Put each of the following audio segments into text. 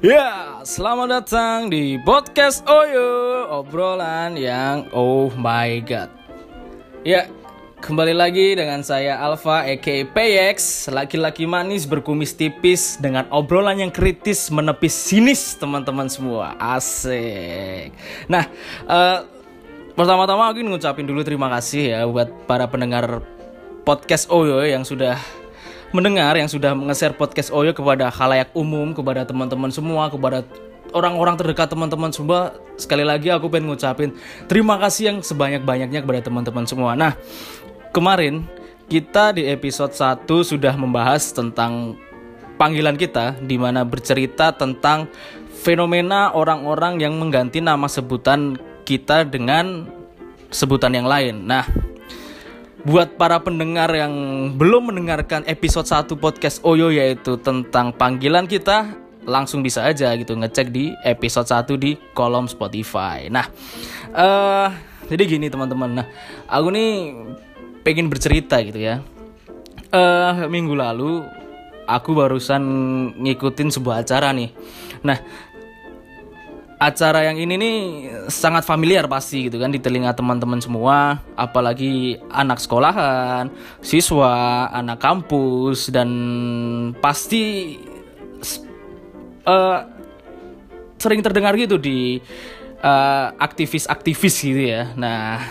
Ya, selamat datang di podcast Oyo, obrolan yang oh my god. Ya, kembali lagi dengan saya Alfa aka PX, laki-laki manis berkumis tipis dengan obrolan yang kritis menepis sinis teman-teman semua. Asik. Nah, eh, pertama-tama aku ingin ngucapin dulu terima kasih ya buat para pendengar podcast Oyo yang sudah mendengar yang sudah nge-share podcast Oyo kepada khalayak umum, kepada teman-teman semua, kepada orang-orang terdekat teman-teman semua. Sekali lagi aku pengen ngucapin terima kasih yang sebanyak-banyaknya kepada teman-teman semua. Nah, kemarin kita di episode 1 sudah membahas tentang panggilan kita di mana bercerita tentang fenomena orang-orang yang mengganti nama sebutan kita dengan sebutan yang lain. Nah, buat para pendengar yang belum mendengarkan episode 1 podcast Oyo yaitu tentang panggilan kita langsung bisa aja gitu ngecek di episode 1 di kolom Spotify. Nah, eh jadi gini teman-teman. Nah, aku nih pengen bercerita gitu ya. Eh minggu lalu aku barusan ngikutin sebuah acara nih. Nah, acara yang ini nih sangat familiar pasti gitu kan di telinga teman-teman semua, apalagi anak sekolahan, siswa, anak kampus dan pasti uh, sering terdengar gitu di uh, aktivis-aktivis gitu ya. Nah,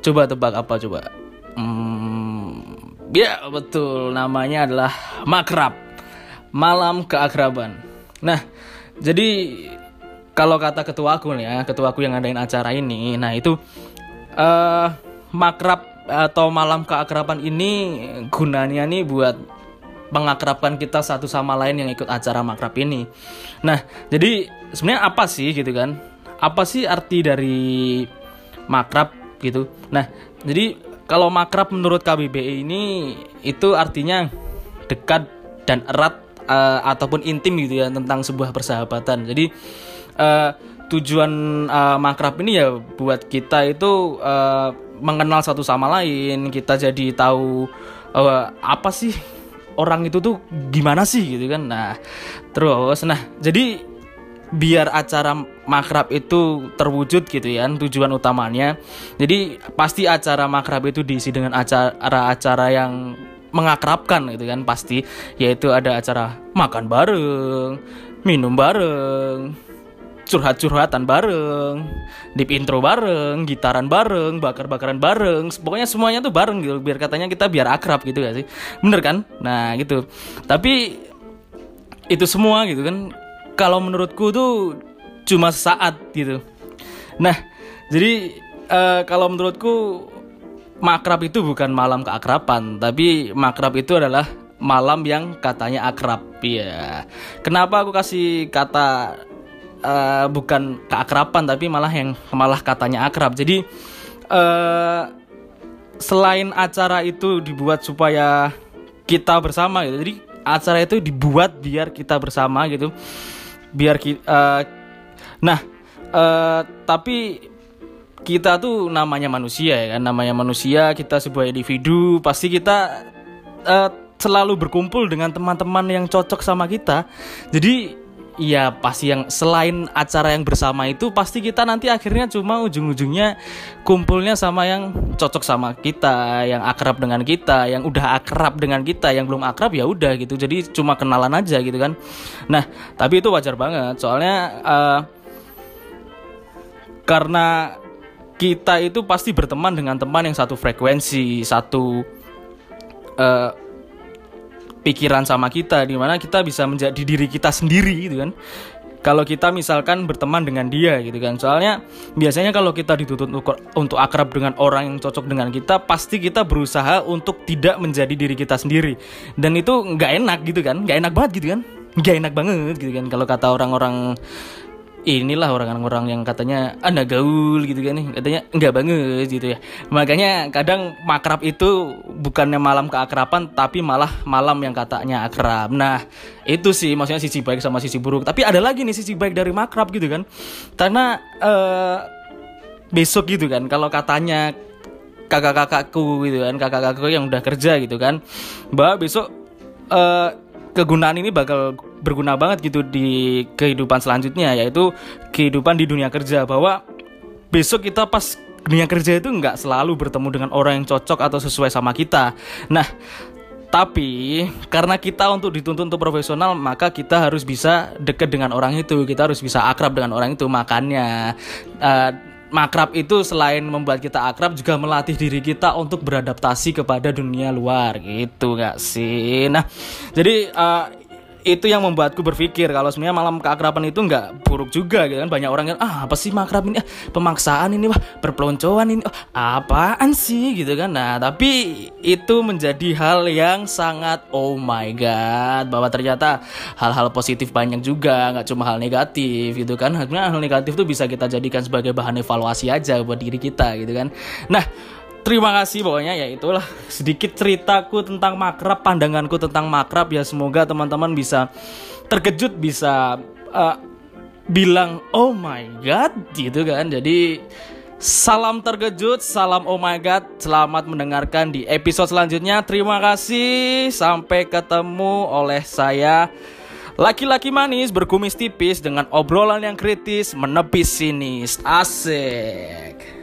coba tebak apa coba? Hmm, ya betul namanya adalah makrab, malam keakraban. Nah, jadi kalau kata ketua aku nih ya, ketua aku yang ngadain acara ini, nah itu uh, makrab atau malam keakraban ini gunanya nih buat mengakrabkan kita satu sama lain yang ikut acara makrab ini. Nah, jadi sebenarnya apa sih gitu kan? Apa sih arti dari makrab gitu? Nah, jadi kalau makrab menurut KBBI ini itu artinya dekat dan erat uh, ataupun intim gitu ya tentang sebuah persahabatan. Jadi uh, tujuan uh, makrab ini ya buat kita itu uh, mengenal satu sama lain kita jadi tahu uh, apa sih orang itu tuh gimana sih gitu kan. Nah terus nah jadi biar acara makrab itu terwujud gitu ya tujuan utamanya jadi pasti acara makrab itu diisi dengan acara-acara yang mengakrabkan gitu kan pasti yaitu ada acara makan bareng minum bareng curhat-curhatan bareng, deep intro bareng, gitaran bareng, bakar-bakaran bareng, pokoknya semuanya tuh bareng gitu, biar katanya kita biar akrab gitu gak sih, bener kan? Nah gitu, tapi itu semua gitu kan, kalau menurutku tuh cuma saat gitu. Nah jadi uh, kalau menurutku makrab itu bukan malam keakraban, tapi makrab itu adalah malam yang katanya akrab. Ya. Kenapa aku kasih kata uh, bukan keakraban tapi malah yang malah katanya akrab. Jadi uh, selain acara itu dibuat supaya kita bersama gitu. Jadi acara itu dibuat biar kita bersama gitu. Biar kita uh, nah uh, tapi kita tuh namanya manusia ya kan namanya manusia kita sebuah individu pasti kita uh, selalu berkumpul dengan teman-teman yang cocok sama kita jadi ya pasti yang selain acara yang bersama itu pasti kita nanti akhirnya cuma ujung-ujungnya kumpulnya sama yang cocok sama kita, yang akrab dengan kita, yang udah akrab dengan kita, yang belum akrab ya udah gitu. Jadi cuma kenalan aja gitu kan. Nah, tapi itu wajar banget soalnya uh, karena kita itu pasti berteman dengan teman yang satu frekuensi, satu uh, pikiran sama kita di mana kita bisa menjadi diri kita sendiri gitu kan. Kalau kita misalkan berteman dengan dia gitu kan. Soalnya biasanya kalau kita dituntut untuk akrab dengan orang yang cocok dengan kita pasti kita berusaha untuk tidak menjadi diri kita sendiri. Dan itu nggak enak gitu kan. Nggak enak banget gitu kan. Nggak enak banget gitu kan kalau kata orang-orang inilah orang-orang yang katanya anda gaul gitu kan nih. Katanya enggak banget gitu ya. Makanya kadang makrab itu bukannya malam keakraban tapi malah malam yang katanya akrab. Nah itu sih maksudnya sisi baik sama sisi buruk. Tapi ada lagi nih sisi baik dari makrab gitu kan. Karena uh, besok gitu kan kalau katanya kakak-kakakku gitu kan kakak-kakakku yang udah kerja gitu kan mbak besok uh, kegunaan ini bakal berguna banget gitu di kehidupan selanjutnya yaitu kehidupan di dunia kerja bahwa besok kita pas dunia kerja itu nggak selalu bertemu dengan orang yang cocok atau sesuai sama kita. Nah, tapi karena kita untuk dituntut untuk profesional, maka kita harus bisa dekat dengan orang itu. Kita harus bisa akrab dengan orang itu. Makanya uh, makrab itu selain membuat kita akrab juga melatih diri kita untuk beradaptasi kepada dunia luar gitu nggak sih. Nah, jadi uh, itu yang membuatku berpikir kalau sebenarnya malam keakraban itu nggak buruk juga gitu kan. Banyak orang yang ah apa sih makrab ini? Ah, pemaksaan ini wah perpeloncoan ini oh, apaan sih? Gitu kan. Nah tapi itu menjadi hal yang sangat oh my god bahwa ternyata hal-hal positif banyak juga nggak cuma hal negatif gitu kan. Sebenarnya hal negatif tuh bisa kita jadikan sebagai bahan evaluasi aja buat diri kita gitu kan. Nah terima kasih pokoknya ya itulah. Sedikit ceritaku tentang makrab pandanganku tentang makrab ya. Semoga teman-teman bisa terkejut bisa uh, bilang oh my god gitu kan. Jadi salam terkejut salam oh my god. Selamat mendengarkan di episode selanjutnya. Terima kasih. Sampai ketemu oleh saya Laki-laki manis berkumis tipis dengan obrolan yang kritis menepis sinis. Asik.